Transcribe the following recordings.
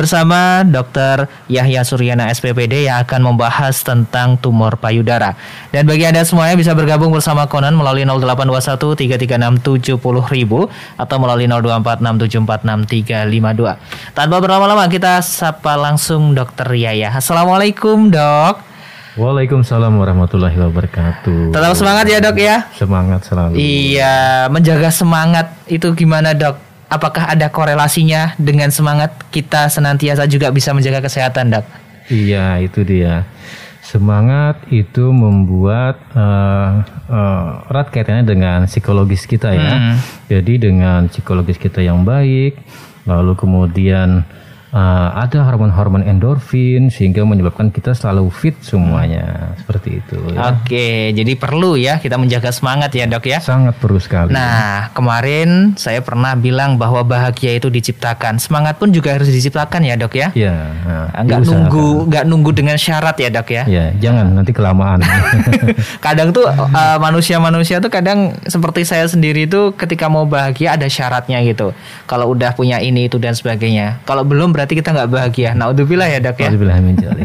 bersama Dr. Yahya Suryana SPPD yang akan membahas tentang tumor payudara. Dan bagi Anda semuanya bisa bergabung bersama Konan melalui 0821 336 ribu atau melalui 0246746352. Tanpa berlama-lama kita sapa langsung Dr. Yahya. Assalamualaikum, Dok. Waalaikumsalam warahmatullahi wabarakatuh. Tetap semangat ya dok ya. Semangat selalu. Iya, menjaga semangat itu gimana dok? Apakah ada korelasinya dengan semangat kita senantiasa juga bisa menjaga kesehatan dok? Iya, itu dia. Semangat itu membuat uh, uh, erat kaitannya dengan psikologis kita ya. Hmm. Jadi dengan psikologis kita yang baik, lalu kemudian uh, ada hormon-hormon endorfin sehingga menyebabkan kita selalu fit semuanya seperti itu. Ya. Oke, jadi perlu ya kita menjaga semangat ya dok ya. Sangat perlu sekali. Nah kemarin saya pernah bilang bahwa bahagia itu diciptakan, semangat pun juga harus diciptakan ya dok ya. Iya. Nah, nggak nunggu nggak nunggu dengan syarat ya dok ya. Iya, jangan nanti kelamaan. kadang tuh uh, manusia-manusia tuh kadang seperti saya sendiri tuh ketika mau bahagia ada syaratnya gitu. Kalau udah punya ini itu dan sebagainya. Kalau belum berarti kita nggak bahagia. Nah, Naudzubillah ya dok ya.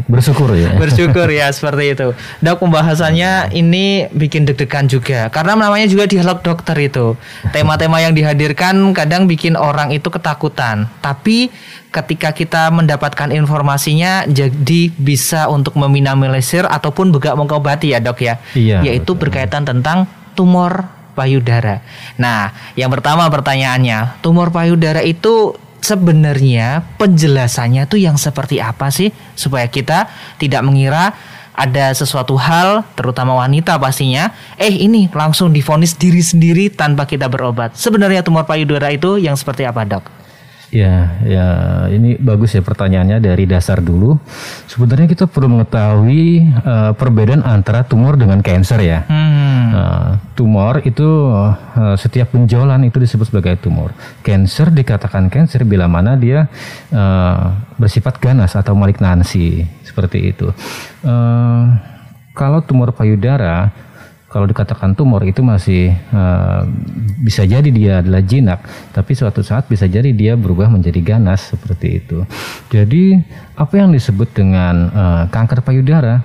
Bersyukur ya. Bersyukur ya seperti itu. Dok pembahasannya ini bikin deg-degan juga karena namanya juga dialog dokter itu. Tema-tema yang dihadirkan kadang bikin orang itu ketakutan. Tapi ketika kita mendapatkan informasinya jadi bisa untuk meminimalisir ataupun juga mengobati ya dok ya. Iya. Yaitu betul. berkaitan tentang tumor payudara. Nah, yang pertama pertanyaannya, tumor payudara itu sebenarnya penjelasannya tuh yang seperti apa sih supaya kita tidak mengira ada sesuatu hal terutama wanita pastinya eh ini langsung difonis diri sendiri tanpa kita berobat. Sebenarnya tumor payudara itu yang seperti apa, Dok? Ya, ya ini bagus ya pertanyaannya dari dasar dulu. Sebenarnya kita perlu mengetahui uh, perbedaan antara tumor dengan kanker ya. Hmm. Uh, tumor itu uh, setiap benjolan itu disebut sebagai tumor. Kanker dikatakan kanker bila mana dia uh, bersifat ganas atau malignansi seperti itu. Uh, kalau tumor payudara kalau dikatakan tumor itu masih uh, bisa jadi dia adalah jinak, tapi suatu saat bisa jadi dia berubah menjadi ganas seperti itu. Jadi apa yang disebut dengan uh, kanker payudara?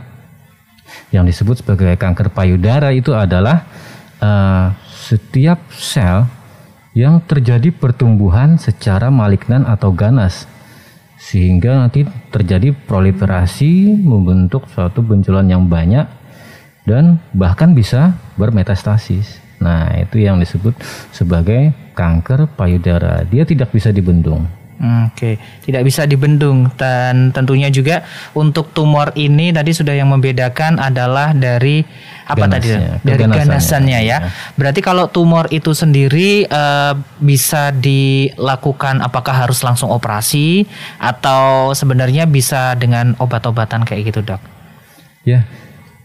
Yang disebut sebagai kanker payudara itu adalah uh, setiap sel yang terjadi pertumbuhan secara malignan atau ganas sehingga nanti terjadi proliferasi membentuk suatu benjolan yang banyak dan bahkan bisa bermetastasis. Nah, itu yang disebut sebagai kanker payudara. Dia tidak bisa dibendung. Oke, okay. tidak bisa dibendung dan tentunya juga untuk tumor ini tadi sudah yang membedakan adalah dari apa Ganasnya, tadi dari ganasannya ya. ya. Berarti kalau tumor itu sendiri uh, bisa dilakukan apakah harus langsung operasi atau sebenarnya bisa dengan obat-obatan kayak gitu, Dok? Ya,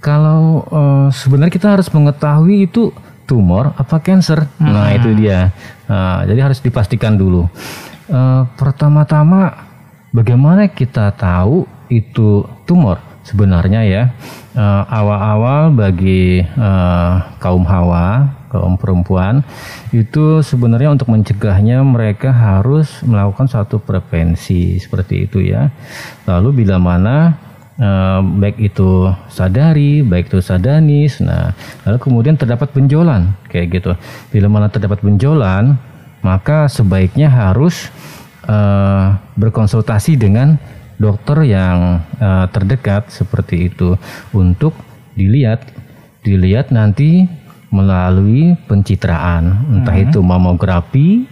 kalau uh, sebenarnya kita harus mengetahui itu tumor apa cancer. Hmm. Nah itu dia. Nah, jadi harus dipastikan dulu. Uh, pertama-tama bagaimana kita tahu itu tumor sebenarnya ya. eh, awal-awal bagi uh, kaum hawa, kaum perempuan itu sebenarnya untuk mencegahnya mereka harus melakukan suatu prevensi seperti itu ya. Lalu bila mana uh, baik itu sadari, baik itu sadanis. Nah, lalu kemudian terdapat benjolan kayak gitu. Bila mana terdapat benjolan, maka sebaiknya harus uh, berkonsultasi dengan dokter yang uh, terdekat seperti itu untuk dilihat dilihat nanti melalui pencitraan entah hmm. itu mamografi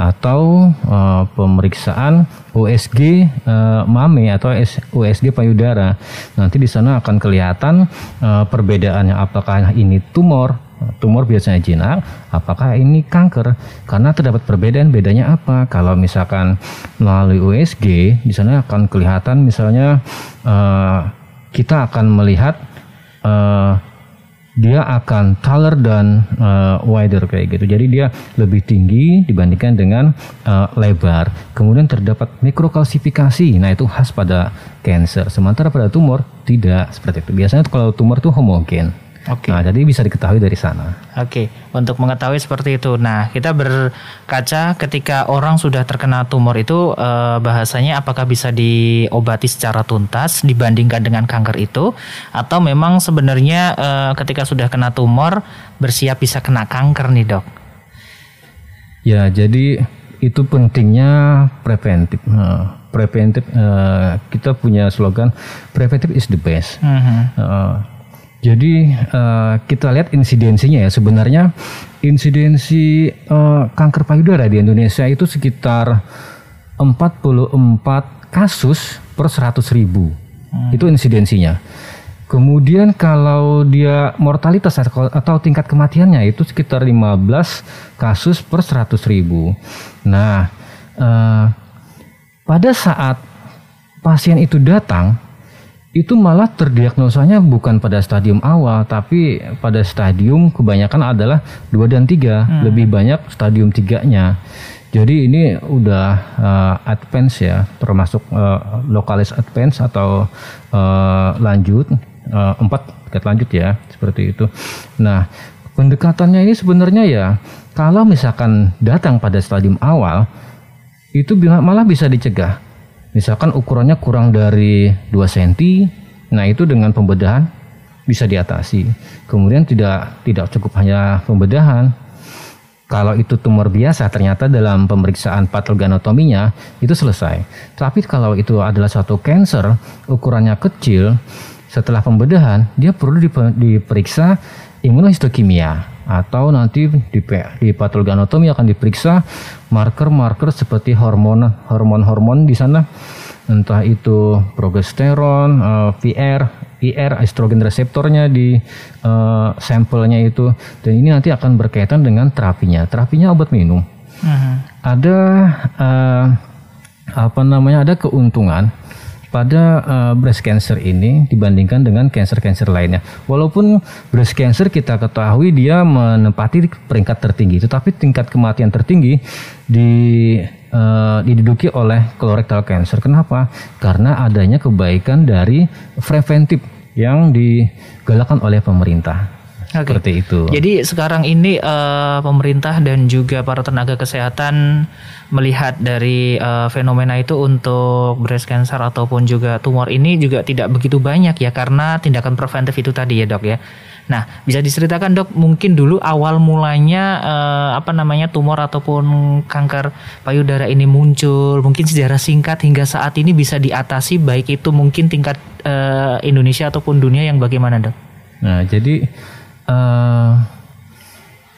atau uh, pemeriksaan USG uh, mame atau USG payudara. Nanti di sana akan kelihatan uh, perbedaannya apakah ini tumor tumor biasanya jinak, apakah ini kanker? Karena terdapat perbedaan bedanya apa? Kalau misalkan melalui USG, di sana akan kelihatan misalnya uh, kita akan melihat dia akan taller dan uh, wider kayak gitu. Jadi dia lebih tinggi dibandingkan dengan uh, lebar. Kemudian terdapat mikrokalsifikasi. Nah, itu khas pada cancer. Sementara pada tumor tidak seperti itu. Biasanya kalau tumor itu homogen. Oke. Nah, jadi bisa diketahui dari sana. Oke, untuk mengetahui seperti itu. Nah, kita berkaca ketika orang sudah terkena tumor itu eh, bahasanya apakah bisa diobati secara tuntas dibandingkan dengan kanker itu atau memang sebenarnya eh, ketika sudah kena tumor bersiap bisa kena kanker nih, Dok. Ya, jadi itu pentingnya preventif. Nah, preventif eh, kita punya slogan preventif is the best. Mhm. Uh, jadi uh, kita lihat insidensinya ya sebenarnya insidensi uh, kanker payudara di Indonesia itu sekitar 44 kasus per 100 ribu itu insidensinya. Kemudian kalau dia mortalitas atau, atau tingkat kematiannya itu sekitar 15 kasus per 100 ribu. Nah, eh, pada saat pasien itu datang, itu malah terdiagnosanya bukan pada stadium awal, tapi pada stadium kebanyakan adalah 2 dan 3, lebih banyak stadium 3-nya. Jadi ini udah uh, advance ya, termasuk uh, lokalis advance atau uh, lanjut, uh, 4 tingkat lanjut ya, seperti itu. Nah, pendekatannya ini sebenarnya ya, kalau misalkan datang pada stadium awal, itu malah bisa dicegah. Misalkan ukurannya kurang dari 2 cm, nah itu dengan pembedahan bisa diatasi. Kemudian tidak tidak cukup hanya pembedahan. Kalau itu tumor biasa ternyata dalam pemeriksaan patologanatominya itu selesai. Tapi kalau itu adalah suatu cancer ukurannya kecil, setelah pembedahan dia perlu dipe- diperiksa imunohistokimia atau nanti di, di patologanatomi akan diperiksa marker-marker seperti hormon hormon-hormon di sana entah itu progesteron, eh, VR, IR, estrogen reseptornya di eh, sampelnya itu dan ini nanti akan berkaitan dengan terapinya. Terapinya obat minum. Mhm. Ada eh, apa namanya? Ada keuntungan pada eh, breast cancer ini dibandingkan dengan cancer-cancer lainnya. Walaupun breast cancer kita ketahui dia menempati peringkat tertinggi, tetapi tingkat kematian tertinggi di eh, diduduki oleh colorectal cancer. Kenapa? Karena adanya kebaikan dari preventif yang digalakkan oleh pemerintah. Oke. Seperti itu. Jadi sekarang ini eh, pemerintah dan juga para tenaga kesehatan melihat dari eh, fenomena itu untuk breast cancer ataupun juga tumor ini juga tidak begitu banyak ya karena tindakan preventif itu tadi ya dok ya. Nah bisa diceritakan dok mungkin dulu awal mulanya eh, apa namanya tumor ataupun kanker payudara ini muncul mungkin sejarah singkat hingga saat ini bisa diatasi baik itu mungkin tingkat eh, Indonesia ataupun dunia yang bagaimana dok? Nah, jadi eh,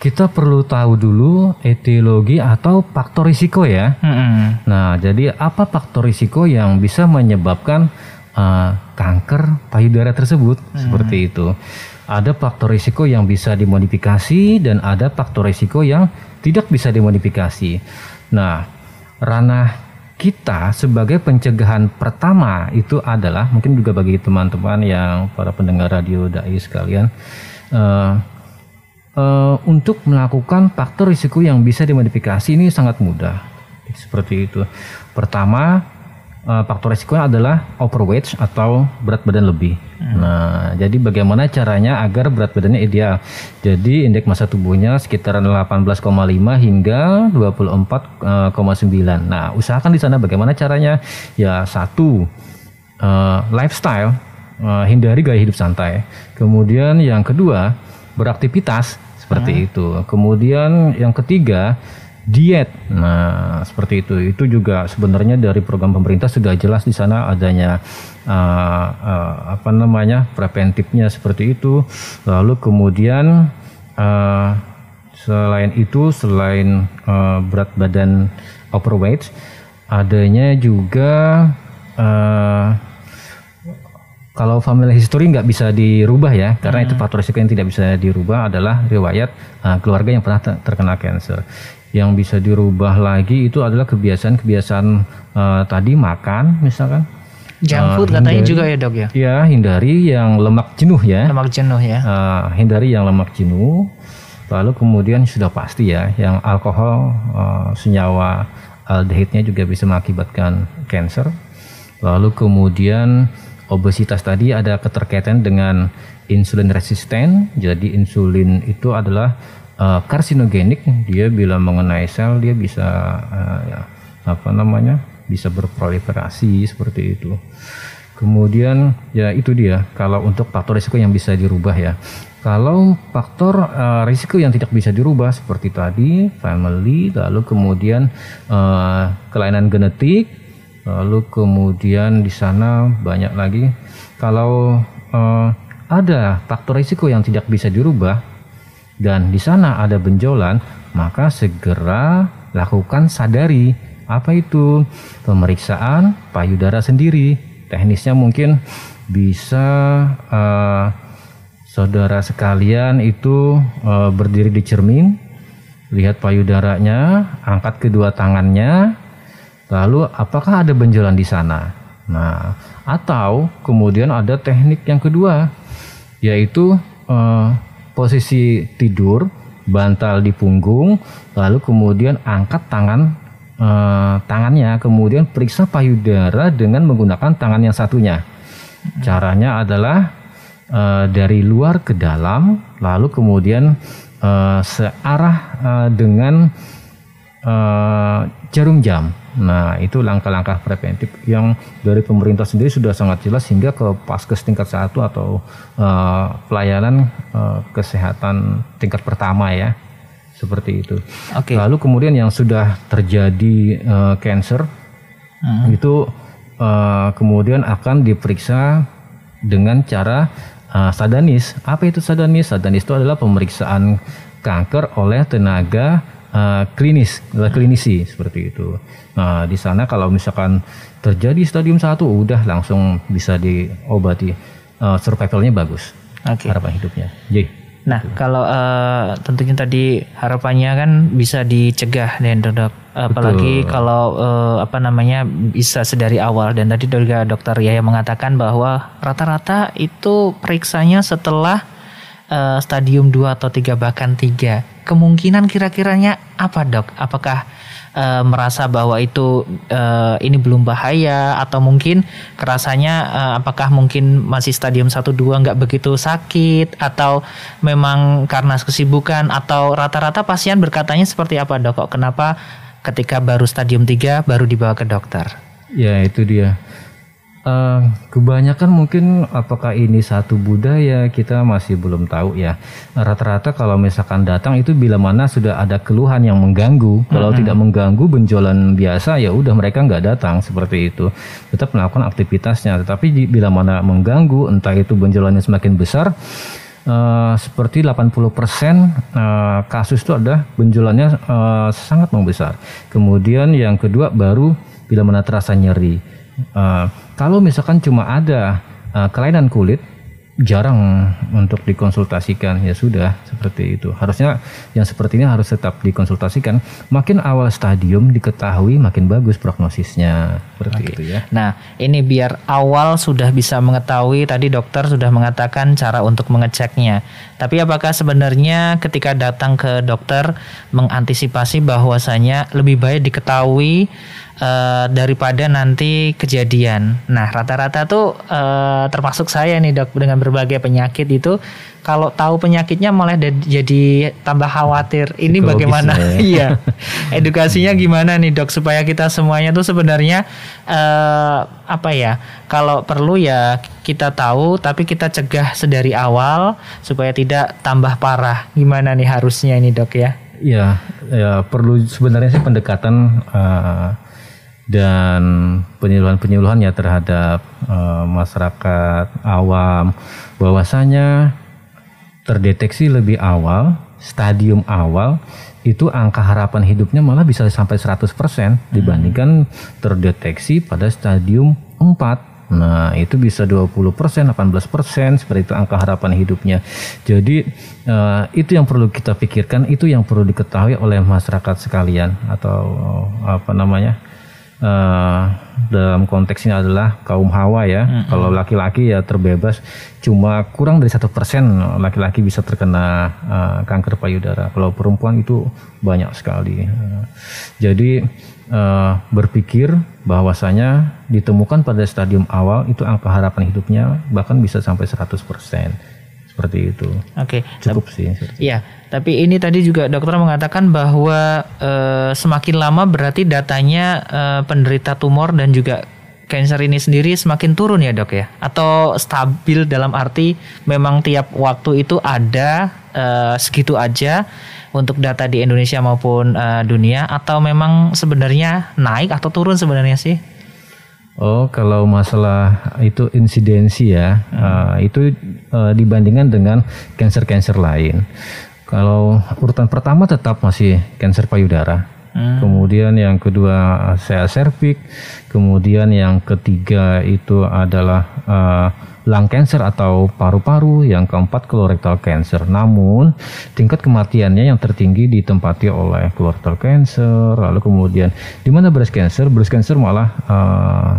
kita perlu tahu dulu etiologi atau faktor risiko ya. Mm-mm. Nah, jadi apa faktor risiko yang bisa menyebabkan eh, kanker payudara tersebut? Seperti itu. Ada faktor risiko yang bisa dimodifikasi dan ada faktor risiko yang tidak bisa dimodifikasi. Nah, ranah kita sebagai pencegahan pertama itu adalah mungkin juga bagi teman-teman yang para pendengar radio dai sekalian eh, eh, untuk melakukan faktor risiko yang bisa dimodifikasi ini sangat mudah seperti itu. Pertama eh, faktor risikonya adalah overweight atau berat badan lebih. Nah, jadi bagaimana caranya agar berat badannya ideal? Jadi indeks massa tubuhnya sekitaran 18,5 hingga 24,9. Nah, usahakan di sana bagaimana caranya? Ya satu eh, lifestyle, eh, hindari gaya hidup santai. Kemudian yang kedua beraktivitas seperti itu. Kemudian yang ketiga diet. Nah, seperti itu. Itu juga sebenarnya dari program pemerintah sudah jelas di sana adanya uh, uh, apa namanya preventifnya seperti itu. Lalu kemudian uh, selain itu, selain uh, berat badan overweight, adanya juga uh, kalau family history nggak bisa dirubah ya, karena itu faktor risiko yang tidak bisa dirubah adalah riwayat uh, keluarga yang pernah ter- terkena cancer. Yang bisa dirubah lagi itu adalah kebiasaan-kebiasaan uh, tadi makan, misalkan. Junk Uh, food katanya hindari- juga ya dok ya. Ya, hindari yang lemak jenuh ya. Lemak jenuh ya. Uh, hindari yang lemak jenuh. Lalu kemudian sudah pasti ya, yang alkohol, uh, senyawa aldehidnya juga bisa mengakibatkan cancer. Lalu kemudian obesitas tadi ada keterkaitan dengan insulin resisten. Jadi insulin itu adalah uh, karsinogenik. Dia bila mengenai sel dia bisa uh, ya, apa namanya? bisa berproliferasi seperti itu. Kemudian ya itu dia kalau untuk faktor risiko yang bisa dirubah ya. Kalau faktor uh, risiko yang tidak bisa dirubah seperti tadi, family, lalu kemudian uh, kelainan genetik, lalu kemudian di sana banyak lagi. Kalau uh, ada faktor risiko yang tidak bisa dirubah dan di sana ada benjolan, maka segera lakukan sadari apa itu pemeriksaan payudara sendiri. Teknisnya mungkin bisa uh, saudara sekalian itu e, berdiri di cermin, lihat payudaranya, angkat kedua tangannya, lalu apakah ada benjolan di sana? Nah, atau kemudian ada teknik yang kedua, yaitu e, posisi tidur, bantal di punggung, lalu kemudian angkat tangan e, tangannya, kemudian periksa payudara dengan menggunakan tangan yang satunya. Caranya adalah uh, dari luar ke dalam, lalu kemudian uh, searah uh, dengan uh, jarum jam. Nah, itu langkah-langkah preventif yang dari pemerintah sendiri sudah sangat jelas hingga ke paskes tingkat satu atau uh, pelayanan uh, kesehatan tingkat pertama ya, seperti itu. Okay. Lalu kemudian yang sudah terjadi uh, cancer hmm. itu uh, kemudian akan diperiksa dengan cara uh, sadanis. Apa itu sadanis? Sadanis itu adalah pemeriksaan kanker oleh tenaga uh, klinis, klinisi seperti itu. Nah, di sana kalau misalkan terjadi stadium satu, udah langsung bisa diobati. Uh, survivalnya bagus. Okay. Harapan hidupnya. Jadi Nah, gitu. kalau uh, tentunya tadi harapannya kan bisa dicegah dan dok, apalagi Betul. kalau uh, apa namanya bisa sedari awal dan tadi juga dokter Yaya mengatakan bahwa rata-rata itu periksanya setelah uh, stadium 2 atau 3 bahkan 3. Kemungkinan kira-kiranya apa, Dok? Apakah uh, merasa bahwa itu uh, ini belum bahaya? Atau mungkin kerasanya uh, apakah mungkin masih stadium 1 2 nggak begitu sakit? Atau memang karena kesibukan? Atau rata-rata pasien berkatanya seperti apa dok? Kok kenapa ketika baru stadium 3 baru dibawa ke dokter? Ya itu dia Uh, kebanyakan mungkin apakah ini satu budaya kita masih belum tahu ya. Rata-rata kalau misalkan datang itu bila mana sudah ada keluhan yang mengganggu. Kalau mm -hmm. tidak mengganggu benjolan biasa ya udah mereka nggak datang seperti itu. Tetap melakukan aktivitasnya. Tetapi bila mana mengganggu entah itu benjolannya semakin besar Uh, seperti 80% uh, kasus itu ada benjolannya uh, sangat membesar. Kemudian yang kedua baru bila mana terasa nyeri. Uh, kalau misalkan cuma ada uh, kelainan kulit, jarang untuk dikonsultasikan. Ya sudah seperti itu. Harusnya yang seperti ini harus tetap dikonsultasikan. Makin awal stadium diketahui makin bagus prognosisnya. Seperti Oke. itu ya. Nah ini biar awal sudah bisa mengetahui tadi dokter sudah mengatakan cara untuk mengeceknya. Tapi apakah sebenarnya ketika datang ke dokter mengantisipasi bahwasanya lebih baik diketahui uh, daripada nanti kejadian. Nah, rata-rata tuh uh, termasuk saya nih dok dengan berbagai penyakit itu kalau tahu penyakitnya malah jadi tambah khawatir. Ini Psikologis bagaimana? Ya. iya. Edukasinya gimana nih dok supaya kita semuanya tuh sebenarnya uh, apa ya? Kalau perlu ya kita tahu tapi kita cegah sedari awal supaya tidak tambah parah. Gimana nih harusnya ini dok ya? Iya, ya perlu sebenarnya sih pendekatan uh, dan penyuluhan-penyuluhan ya terhadap uh, masyarakat awam bahwasanya terdeteksi lebih awal, stadium awal itu angka harapan hidupnya malah bisa sampai 100% dibandingkan terdeteksi pada stadium 4. Nah, itu bisa 20%, 18% seperti itu angka harapan hidupnya. Jadi uh, itu yang perlu kita pikirkan, itu yang perlu diketahui oleh masyarakat sekalian atau uh, apa namanya? Uh, dalam konteksnya adalah kaum hawa ya. Mm-hmm. Kalau laki-laki ya terbebas, cuma kurang dari satu persen laki-laki bisa terkena uh, kanker payudara. Kalau perempuan itu banyak sekali. Uh, jadi uh, berpikir bahwasanya ditemukan pada stadium awal itu angka harapan hidupnya bahkan bisa sampai 100% seperti itu. Oke. Okay. Cukup sih. Iya, tapi ini tadi juga dokter mengatakan bahwa e, semakin lama berarti datanya e, penderita tumor dan juga cancer ini sendiri semakin turun ya dok ya? Atau stabil dalam arti memang tiap waktu itu ada e, segitu aja untuk data di Indonesia maupun e, dunia? Atau memang sebenarnya naik atau turun sebenarnya sih? Oh, kalau masalah itu insidensi ya, hmm. uh, itu uh, dibandingkan dengan cancer-cancer lain. Kalau urutan pertama tetap masih cancer payudara. Hmm. Kemudian yang kedua saya serviks, kemudian yang ketiga itu adalah uh, lung cancer atau paru-paru, yang keempat colorectal cancer. Namun tingkat kematiannya yang tertinggi ditempati oleh colorectal cancer, lalu kemudian di mana breast cancer? Breast cancer malah uh,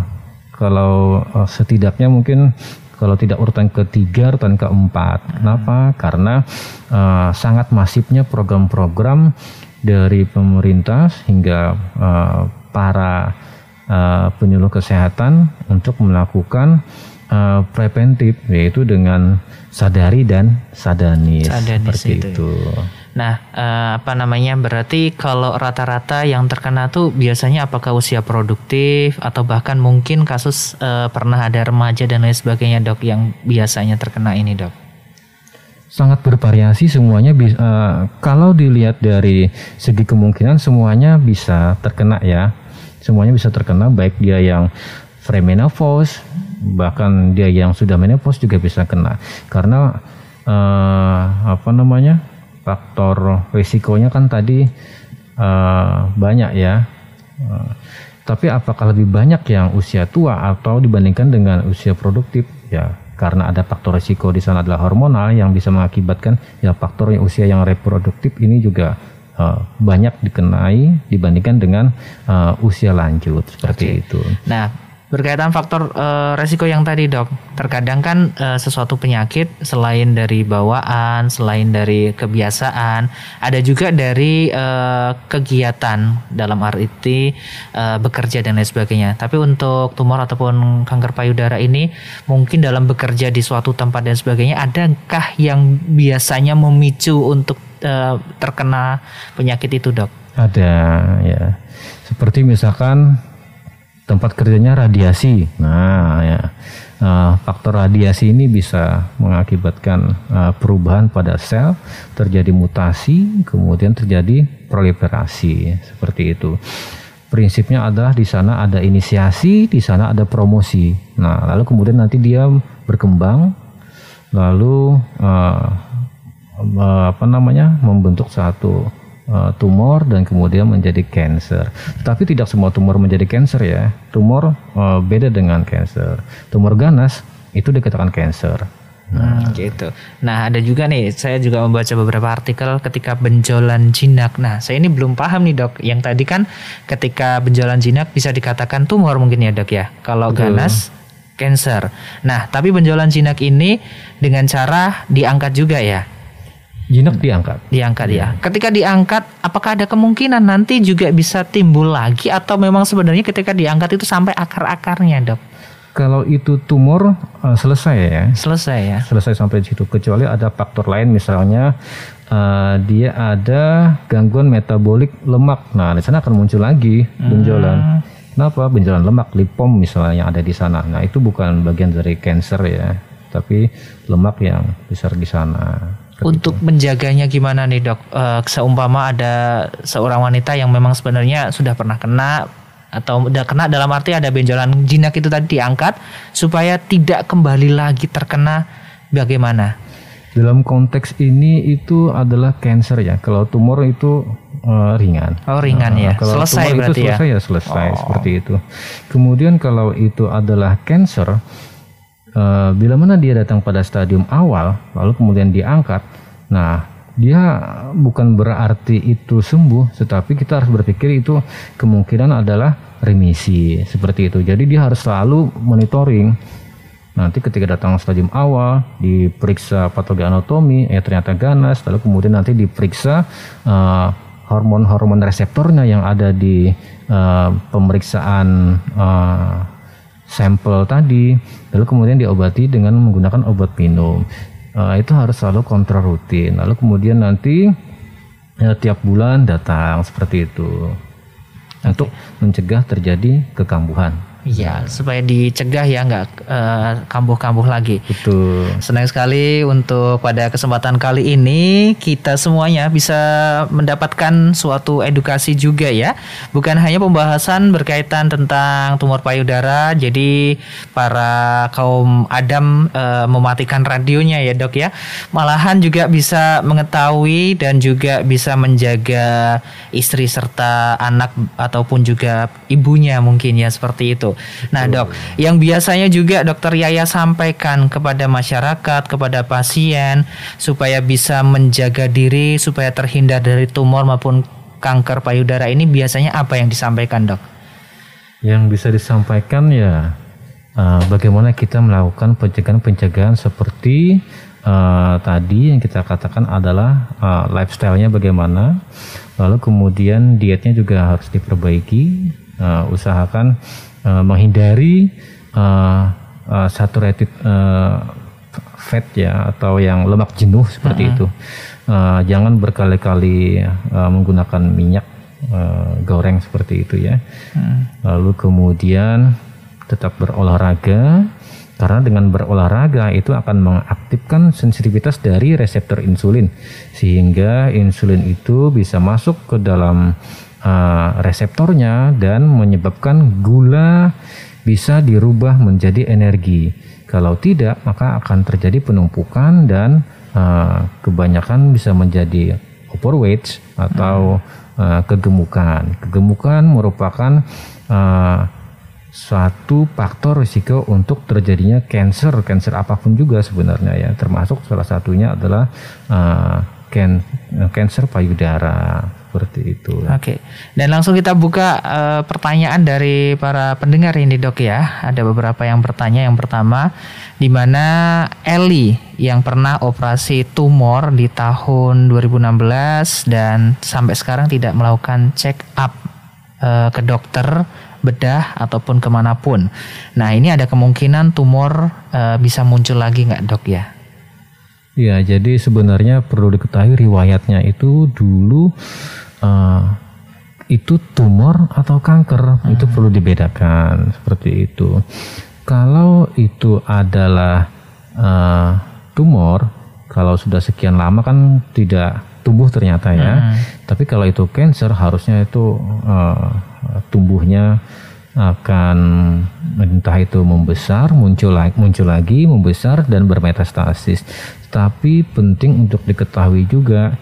kalau uh, setidaknya mungkin kalau tidak urutan ketiga, urutan keempat. Kenapa? Karena uh, sangat masifnya program-program dari pemerintah hingga uh, para uh, penyuluh kesehatan untuk melakukan uh, preventif yaitu dengan sadari dan sadanis, sadanis seperti itu. itu. Nah, uh, apa namanya? Berarti kalau rata-rata yang terkena tuh biasanya apakah usia produktif atau bahkan mungkin kasus uh, pernah ada remaja dan lain sebagainya, Dok, yang biasanya terkena ini, Dok? Sangat bervariasi semuanya bisa uh, kalau dilihat dari segi kemungkinan semuanya bisa terkena ya. Semuanya bisa terkena baik dia yang premenopause bahkan dia yang sudah menopause juga bisa kena karena uh, apa namanya faktor risikonya kan tadi uh, banyak ya uh, tapi apakah lebih banyak yang usia tua atau dibandingkan dengan usia produktif ya karena ada faktor risiko di sana adalah hormonal yang bisa mengakibatkan ya faktor usia yang reproduktif ini juga uh, banyak dikenai dibandingkan dengan uh, usia lanjut seperti okay. itu. Nah, berkaitan faktor uh, resiko yang tadi dok. Terkadang kan uh, sesuatu penyakit selain dari bawaan selain dari kebiasaan ada juga dari uh, kegiatan dalam arti uh, bekerja dan lain sebagainya. Tapi untuk tumor ataupun kanker payudara ini mungkin dalam bekerja di suatu tempat dan sebagainya adakah yang biasanya memicu untuk uh, terkena penyakit itu dok? Ada ya. Seperti misalkan tempat kerjanya radiasi. Nah, ya. Uh, faktor radiasi ini bisa mengakibatkan uh, perubahan pada sel, terjadi mutasi, kemudian terjadi proliferasi seperti itu. Prinsipnya adalah di sana ada inisiasi, di sana ada promosi. Nah, lalu kemudian nanti dia berkembang, lalu uh, apa namanya membentuk satu uh, tumor dan kemudian menjadi cancer. Tapi tidak semua tumor menjadi cancer ya. Tumor uh, beda dengan cancer. Tumor ganas itu dikatakan cancer. Nah, hmm, gitu. Nah, ada juga nih, saya juga membaca beberapa artikel ketika benjolan jinak. Nah, saya ini belum paham nih, Dok. Yang tadi kan ketika benjolan jinak bisa dikatakan tumor mungkin ya, Dok ya. Kalau Betul. ganas cancer. Nah, tapi benjolan jinak ini dengan cara diangkat juga ya. Jinak diangkat. Diangkat ya. Ketika diangkat, apakah ada kemungkinan nanti juga bisa timbul lagi atau memang sebenarnya ketika diangkat itu sampai akar-akarnya, Dok? Kalau itu tumor uh, selesai ya. Selesai ya. Selesai sampai di situ kecuali ada faktor lain misalnya uh, dia ada gangguan metabolik lemak. Nah, di sana akan muncul lagi hmm. benjolan. Hmm. Kenapa? Benjolan lemak, lipom misalnya yang ada di sana. Nah, itu bukan bagian dari cancer ya, tapi lemak yang besar di sana. Untuk menjaganya gimana nih dok? Uh, seumpama ada seorang wanita yang memang sebenarnya sudah pernah kena atau udah kena dalam arti ada benjolan jinak itu tadi diangkat supaya tidak kembali lagi terkena bagaimana? Dalam konteks ini itu adalah cancer ya. Kalau tumor itu uh, ringan. Oh ringan ya. Kalau selesai tumor berarti itu selesai ya, ya selesai oh. seperti itu. Kemudian kalau itu adalah cancer uh, bila mana dia datang pada stadium awal lalu kemudian diangkat nah dia bukan berarti itu sembuh, tetapi kita harus berpikir itu kemungkinan adalah remisi seperti itu. Jadi dia harus selalu monitoring. Nanti ketika datang stadium awal diperiksa patologi anatomi, eh ternyata ganas, lalu kemudian nanti diperiksa uh, hormon-hormon reseptornya yang ada di uh, pemeriksaan uh, sampel tadi, lalu kemudian diobati dengan menggunakan obat minum. Uh, itu harus selalu kontrol rutin. Lalu kemudian nanti ya, tiap bulan datang seperti itu untuk mencegah terjadi kekambuhan. Iya, supaya dicegah ya nggak uh, kambuh-kambuh lagi. Betul. Senang sekali untuk pada kesempatan kali ini kita semuanya bisa mendapatkan suatu edukasi juga ya. Bukan hanya pembahasan berkaitan tentang tumor payudara, jadi para kaum Adam uh, mematikan radionya ya dok ya. Malahan juga bisa mengetahui dan juga bisa menjaga istri serta anak ataupun juga ibunya mungkin ya seperti itu. Nah, Dok, yang biasanya juga Dokter Yaya sampaikan kepada masyarakat, kepada pasien supaya bisa menjaga diri supaya terhindar dari tumor maupun kanker payudara ini biasanya apa yang disampaikan, Dok? Yang bisa disampaikan ya uh, bagaimana kita melakukan pencegahan-pencegahan seperti uh, tadi yang kita katakan adalah uh, lifestyle-nya bagaimana, lalu kemudian dietnya juga harus diperbaiki, uh, usahakan uh, menghindari uh, uh, saturated uh, fat ya atau yang lemak jenuh seperti uh -huh. itu. Uh, jangan berkali-kali uh, menggunakan minyak uh, goreng seperti itu ya. Uh. Lalu kemudian tetap berolahraga karena dengan berolahraga itu akan mengaktifkan sensitivitas dari reseptor insulin sehingga insulin itu bisa masuk ke dalam uh, reseptornya dan menyebabkan gula bisa dirubah menjadi energi. Kalau tidak, maka akan terjadi penumpukan dan uh, kebanyakan bisa menjadi overweight atau uh, kegemukan. Kegemukan merupakan uh, suatu faktor risiko untuk terjadinya cancer, cancer apa pun juga sebenarnya ya, termasuk salah satunya adalah uh, cancer payudara seperti itu. Oke. Okay. Dan langsung kita buka uh, pertanyaan dari para pendengar ini dok ya. Ada beberapa yang bertanya. Yang pertama, di mana Eli yang pernah operasi tumor di tahun 2016 dan sampai sekarang tidak melakukan check up uh, ke dokter bedah ataupun ke mana pun. Nah ini ada kemungkinan tumor uh, bisa muncul lagi nggak dok ya? Ya, jadi sebenarnya perlu diketahui riwayatnya itu dulu uh, itu tumor atau kanker hmm. itu perlu dibedakan seperti itu. Kalau itu adalah uh, tumor, kalau sudah sekian lama kan tidak tumbuh ternyata ya. Hmm. Tapi kalau itu cancer harusnya itu uh, tumbuhnya akan entah itu membesar, muncul lagi, muncul lagi, membesar dan bermetastasis. Tapi penting untuk diketahui juga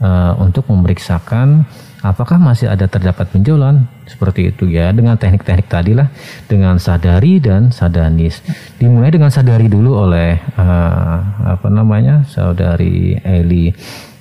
uh, untuk memeriksakan apakah masih ada terdapat benjolan. Seperti itu ya dengan teknik-teknik tadi lah dengan sadari dan sadanis. Dimulai dengan sadari dulu oleh uh, apa namanya saudari Eli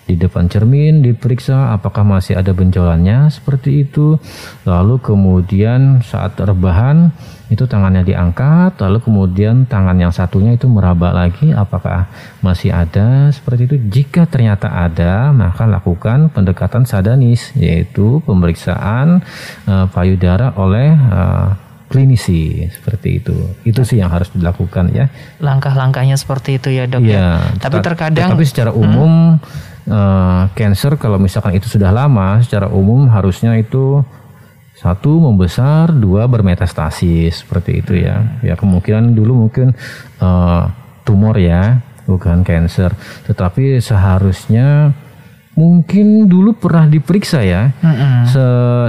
di depan cermin diperiksa apakah masih ada benjolannya seperti itu. Lalu kemudian saat rebahan itu tangannya diangkat lalu kemudian tangan yang satunya itu meraba lagi apakah masih ada seperti itu jika ternyata ada maka lakukan pendekatan sadanis yaitu pemeriksaan uh, payudara oleh uh, klinisi seperti itu. Itu sih yang harus dilakukan ya. Langkah-langkahnya seperti itu ya dok ya. ya. Tapi terkadang. Tapi secara umum hmm uh, cancer kalau misalkan itu sudah lama secara umum harusnya itu satu membesar, dua bermetastasis seperti itu ya. Ya kemungkinan dulu mungkin uh, tumor ya, bukan cancer. Tetapi seharusnya mungkin dulu pernah diperiksa ya, mm-hmm. Se,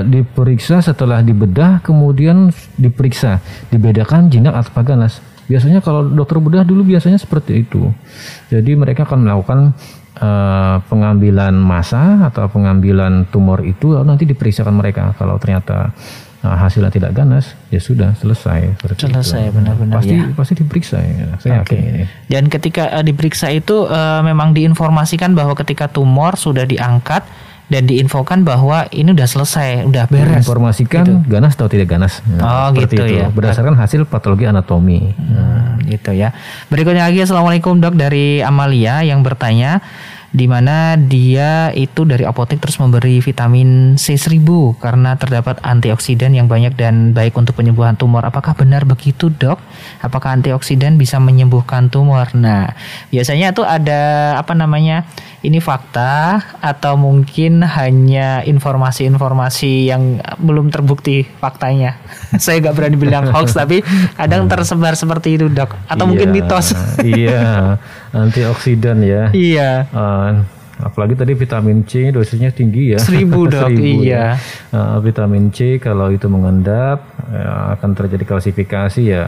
diperiksa setelah dibedah, kemudian diperiksa, dibedakan jinak atau paganas. Biasanya kalau dokter bedah dulu biasanya seperti itu. Jadi mereka akan melakukan uh, pengambilan massa atau pengambilan tumor itu lalu nanti diperiksakan mereka kalau ternyata nah, hasilnya tidak ganas, ya sudah selesai. Selesai benar-benar pasti, ya. Pasti diperiksa ya. Saya Oke. yakin ini. Dan ketika eh, diperiksa itu eh, memang diinformasikan bahwa ketika tumor sudah diangkat dan diinfokan bahwa ini udah selesai, udah beres. Informasikan ganas atau tidak ganas. Oh, seperti gitu itu. ya. Berdasarkan hasil patologi anatomi. Hmm, gitu ya. Berikutnya lagi assalamualaikum dok dari Amalia yang bertanya di mana dia itu dari apotek terus memberi vitamin C1000 karena terdapat antioksidan yang banyak dan baik untuk penyembuhan tumor. Apakah benar begitu, Dok? Apakah antioksidan bisa menyembuhkan tumor? Nah, biasanya itu ada apa namanya? Ini fakta atau mungkin hanya informasi-informasi yang belum terbukti faktanya. Saya nggak berani bilang hoax tapi kadang tersebar seperti itu, Dok. Atau mungkin Iya, mitos. iya, antioksidan ya. iya. Eh, apalagi tadi vitamin C dosisnya tinggi ya. Seribu, Dok. Seribu Iya. ya. Eh, vitamin C kalau itu mengendap ya, akan terjadi kalsifikasi ya.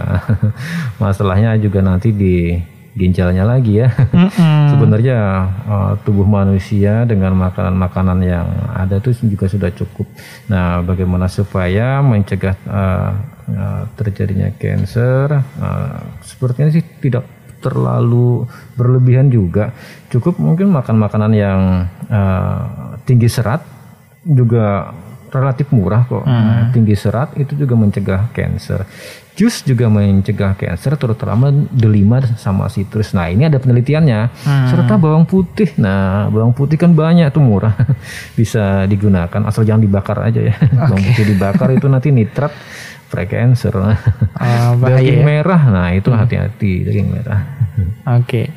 Masalahnya juga nanti di ginjalnya lagi ya. Mm-mm. Sebenarnya eh, tubuh manusia dengan makanan-makanan yang ada itu juga sudah cukup. Nah, bagaimana supaya mencegah eh, eh, terjadinya cancer? Eh, sepertinya sih tidak terlalu berlebihan juga. Cukup mungkin makan makanan yang eh, tinggi serat juga relatif murah kok. Nah, tinggi serat itu juga mencegah cancer. Jus juga mencegah cancer terutama delima sama citrus. Nah, ini ada penelitiannya. Serta bawang putih. Nah, bawang putih kan banyak tuh murah. Bisa digunakan asal jangan dibakar aja ya. Bawang putih dibakar itu nanti nitrat pre-cancer. Ah, bahaya daging ya. merah. Nah, itu hati-hati daging merah. Oke,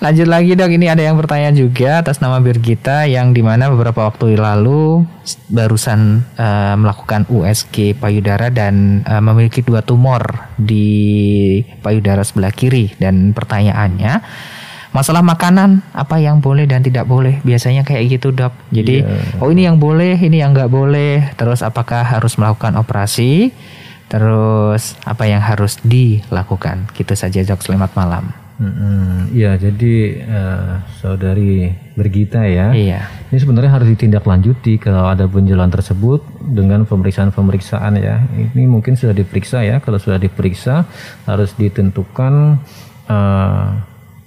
lanjut lagi dok. Ini ada yang bertanya juga atas nama Birgita yang di mana beberapa waktu lalu barusan eh, melakukan USG payudara dan eh, memiliki dua tumor di payudara sebelah kiri dan pertanyaannya masalah makanan apa yang boleh dan tidak boleh biasanya kayak gitu dok. Jadi oh ini yang boleh, ini yang nggak boleh. Terus apakah harus melakukan operasi? Terus apa yang harus dilakukan? Gitu saja dok. Selamat malam. Iya, jadi eh, saudari Bergita ya. Iya. Ini sebenarnya harus ditindaklanjuti kalau ada benjolan tersebut dengan pemeriksaan-pemeriksaan ya. Ini mungkin sudah diperiksa ya. Kalau sudah diperiksa harus ditentukan eh,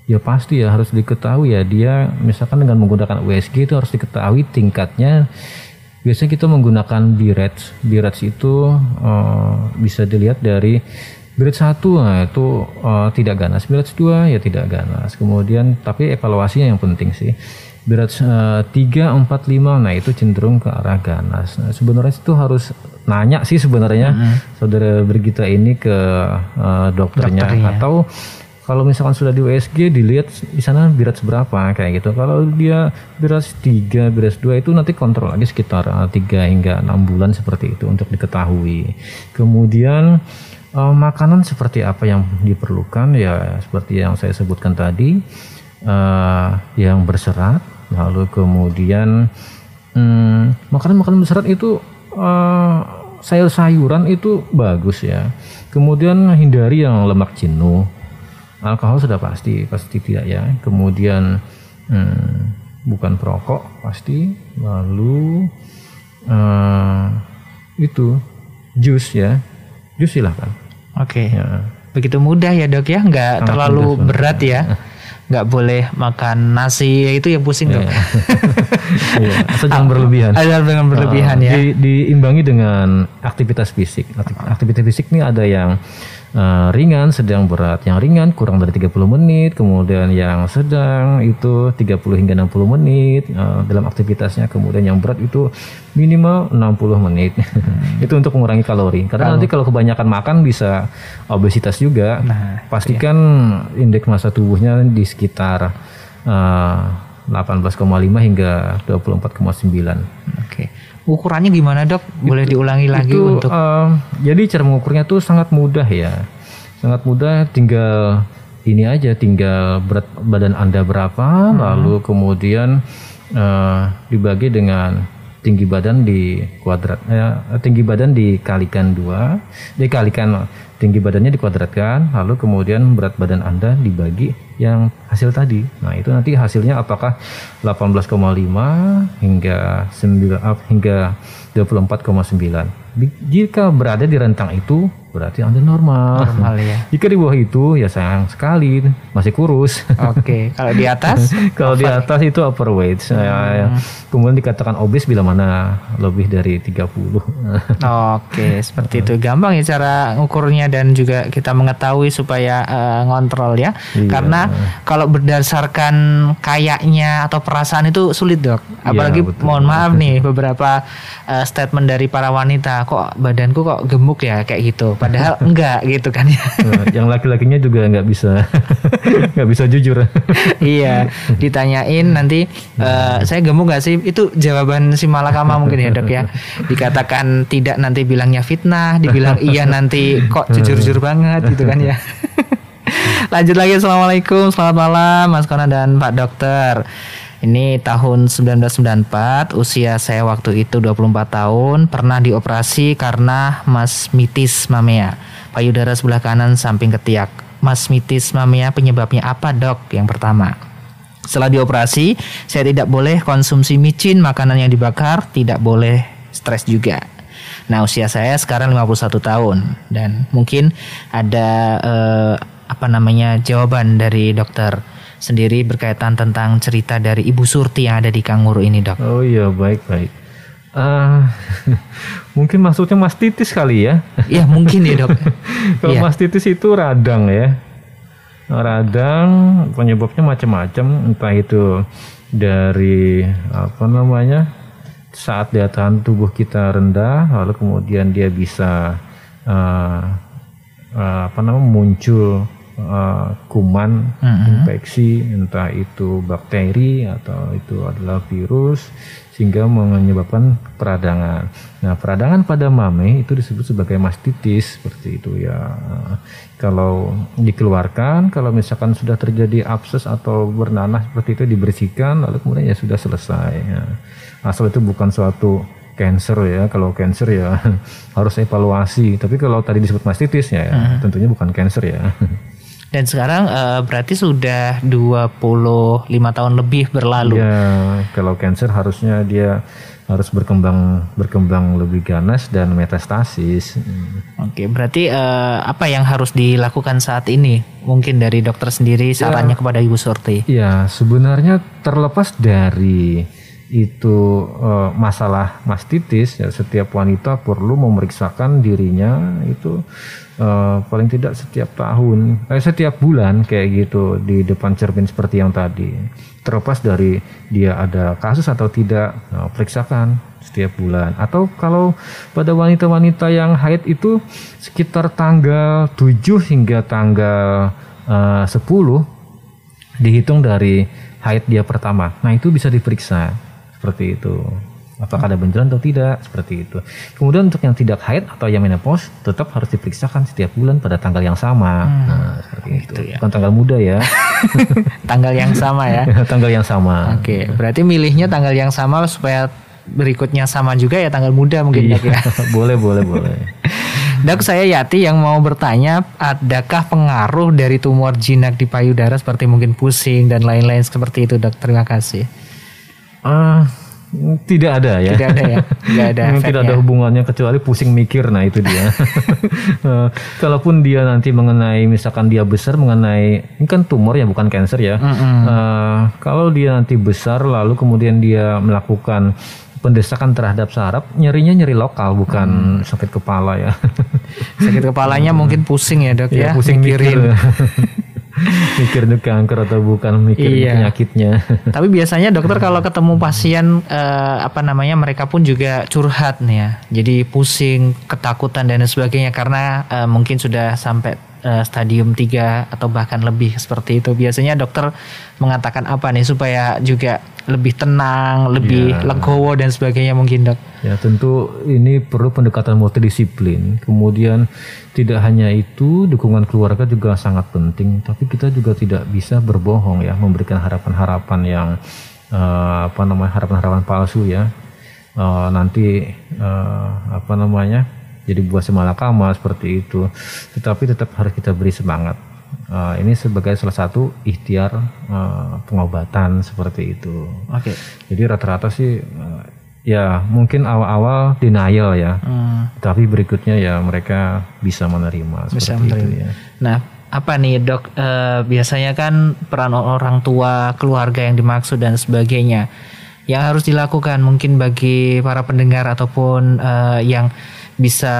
ya pasti ya harus diketahui ya dia misalkan dengan menggunakan USG itu harus diketahui tingkatnya. Biasanya kita menggunakan BIRATS. BIRATS itu eh, bisa dilihat dari BIRATS 1 nah itu eh, tidak ganas, BIRATS 2 ya tidak ganas. Kemudian tapi evaluasinya yang penting sih. BIRATS eh, 3, 4, 5 nah itu cenderung ke arah ganas. Nah, sebenarnya itu harus nanya sih sebenarnya saudara Brigita ini ke eh, dokternya, Dokternya. atau kalau misalkan sudah di USG dilihat di sana birat seberapa kayak gitu. Kalau dia birat 3, birat 2 itu nanti kontrol lagi sekitar 3 hingga 6 bulan seperti itu untuk diketahui. Kemudian eh, makanan seperti apa yang diperlukan? Ya seperti yang saya sebutkan tadi eh, yang berserat lalu kemudian hmm, makanan-makanan berserat itu eh, sayur-sayuran itu bagus ya. Kemudian hindari yang lemak jenuh. Alkohol sudah pasti pasti tidak ya. Kemudian hmm, bukan perokok pasti. Lalu eh, itu jus ya. Jus silahkan Oke. ya Begitu mudah ya dok ya, nggak Sangat terlalu mudah berat ya. Nggak boleh makan nasi, itu yang pusing dok. Iya, asal jangan berlebihan Ada dengan berlebihan Uh, ya. di- diimbangi dengan aktivitas fisik. Akti- Aktivitas fisik ini ada yang uh, ringan, sedang berat. Yang ringan kurang dari 30 menit, kemudian yang sedang itu 30 hingga 60 menit uh, dalam aktivitasnya. Kemudian yang berat itu minimal 60 menit. itu untuk mengurangi kalori. Karena nanti kalau kebanyakan makan bisa obesitas juga. Nah, Pastikan indeks massa tubuhnya di sekitar uh, 18,5 hingga 24,9. Oke. Ukurannya gimana dok? Boleh diulangi lagi itu untuk eh, jadi cara mengukurnya tuh sangat mudah ya. Sangat mudah tinggal ini aja tinggal berat badan anda berapa lalu kemudian eh, dibagi dengan tinggi badan di kuadrat eh, tinggi badan dikalikan dua dikalikan tinggi badannya dikuadratkan, lalu kemudian berat badan Anda dibagi yang hasil tadi. Nah, itu nanti hasilnya apakah 18,5 hingga 9 hingga 24,9. Jika berada di rentang itu berarti Anda normal. Normal ya. Jika di bawah itu ya sayang sekali masih kurus. Oke, kalau di atas? kalau di atas itu overweight. Hmm. kemudian dikatakan obes bila mana lebih dari 30. Oke, seperti itu. Gampang ya cara ukurnya dan juga kita mengetahui supaya uh, ngontrol ya. Iya. Karena kalau berdasarkan kayaknya atau perasaan itu sulit, Dok. Iya, Apalagi ya, mohon maaf nih beberapa uh, statement dari para wanita, kok badanku kok gemuk ya kayak gitu padahal enggak gitu kan ya. Yang laki-lakinya juga nggak bisa nggak bisa jujur. Iya ditanyain nanti uh, saya gemuk nggak sih? Itu jawaban si malakama mungkin ya dok ya. Dikatakan tidak nanti bilangnya fitnah dibilang iya nanti kok jujur-jujur banget gitu kan ya. Lanjut lagi assalamualaikum selamat malam mas Kona dan pak dokter ini tahun 1994, usia saya waktu itu 24 tahun, pernah dioperasi karena masmitis mamea, payudara sebelah kanan samping ketiak. Masmitis mamea penyebabnya apa dok? Yang pertama. Setelah dioperasi, saya tidak boleh konsumsi micin, makanan yang dibakar, tidak boleh stres juga. Nah, usia saya sekarang 51 tahun dan mungkin ada eh, apa namanya jawaban dari dokter sendiri berkaitan tentang cerita dari Ibu Surti yang ada di Kanguru ini, Dok. Oh iya, baik baik. Uh, mungkin maksudnya mastitis kali ya? Iya mungkin ya dok. Kalau yeah. mastitis itu radang ya, radang penyebabnya macam-macam, entah itu dari apa namanya saat daya tahan tubuh kita rendah, lalu kemudian dia bisa uh, uh, apa namanya muncul uh, kuman mm-hmm. infeksi entah itu bakteri atau itu adalah virus sehingga menyebabkan peradangan. Nah, peradangan pada mame itu disebut sebagai mastitis seperti itu ya. Kalau dikeluarkan, kalau misalkan sudah terjadi abses atau bernanah seperti itu dibersihkan lalu kemudian ya sudah selesai. Ya. Asal itu bukan suatu cancer ya. Kalau cancer ya harus evaluasi. Tapi kalau tadi disebut mastitis ya, hmm. tentunya bukan cancer ya. Dan sekarang uh, berarti sudah 25 tahun lebih berlalu. Ya, kalau cancer harusnya dia harus berkembang berkembang lebih ganas dan metastasis. Oke, berarti uh, apa yang harus dilakukan saat ini? Mungkin dari dokter sendiri ya. sarannya ya, kepada Ibu Surti. Ya, sebenarnya terlepas dari itu uh, masalah mastitis ya setiap wanita perlu memeriksakan dirinya itu uh, paling tidak setiap tahun, eh, setiap bulan kayak gitu di depan cermin seperti yang tadi. Terlepas dari dia ada kasus atau tidak, nah, periksakan setiap bulan. Atau kalau pada wanita-wanita yang haid itu sekitar tanggal 7 hingga tanggal uh, 10 dihitung dari haid dia pertama. Nah itu bisa diperiksa seperti itu apakah ada benjolan atau tidak seperti itu. Kemudian untuk yang tidak haid atau yang menopause tetap harus diperiksakan setiap bulan pada tanggal yang sama. Hmm, nah, seperti itu. itu. Ya. Bukan tanggal muda ya. tanggal yang sama ya. tanggal yang sama. Oke, okay. berarti milihnya tanggal yang sama supaya berikutnya sama juga ya tanggal muda mungkin iya. ya. boleh, boleh, boleh. Dok, saya Yati yang mau bertanya, adakah pengaruh dari tumor jinak di payudara seperti mungkin pusing dan lain-lain seperti itu, Dok? Terima kasih. Uh, tidak ada ya. Tidak ada ya. Tidak ada. tidak ada hubungannya kecuali pusing mikir. Nah itu dia. Eh, kalaupun dia nanti mengenai misalkan dia besar mengenai ini kan tumor ya bukan cancer ya. Mm -hmm. uh, kalau dia nanti besar lalu kemudian dia melakukan pendesakan terhadap saraf nyerinya nyeri lokal bukan hmm. sakit kepala ya. sakit kepalanya mungkin pusing ya dok ya. ya pusing mikirin. mikir itu kanker atau bukan mikir iya. penyakitnya. Tapi biasanya dokter kalau ketemu pasien uh, apa namanya mereka pun juga curhat nih ya. Jadi pusing, ketakutan dan sebagainya karena uh, mungkin sudah sampai uh, stadium 3 atau bahkan lebih seperti itu. Biasanya dokter mengatakan apa nih supaya juga lebih tenang, lebih ya. legowo dan sebagainya mungkin dok. Ya tentu ini perlu pendekatan multidisiplin. Kemudian tidak hanya itu dukungan keluarga juga sangat penting. Tapi kita juga tidak bisa berbohong ya, memberikan harapan-harapan yang uh, apa namanya harapan-harapan palsu ya. Uh, nanti uh, apa namanya jadi buah semalakama seperti itu. Tetapi tetap harus kita beri semangat. Uh, ini sebagai salah satu ikhtiar uh, pengobatan seperti itu. Oke. Jadi rata-rata sih uh, ya mungkin awal-awal denial ya, Hmm, tapi berikutnya ya mereka bisa menerima Bisa seperti menerima. itu ya. Nah, apa nih dok? Eh, biasanya kan peran orang tua, keluarga yang dimaksud dan sebagainya, yang harus dilakukan mungkin bagi para pendengar ataupun eh, yang bisa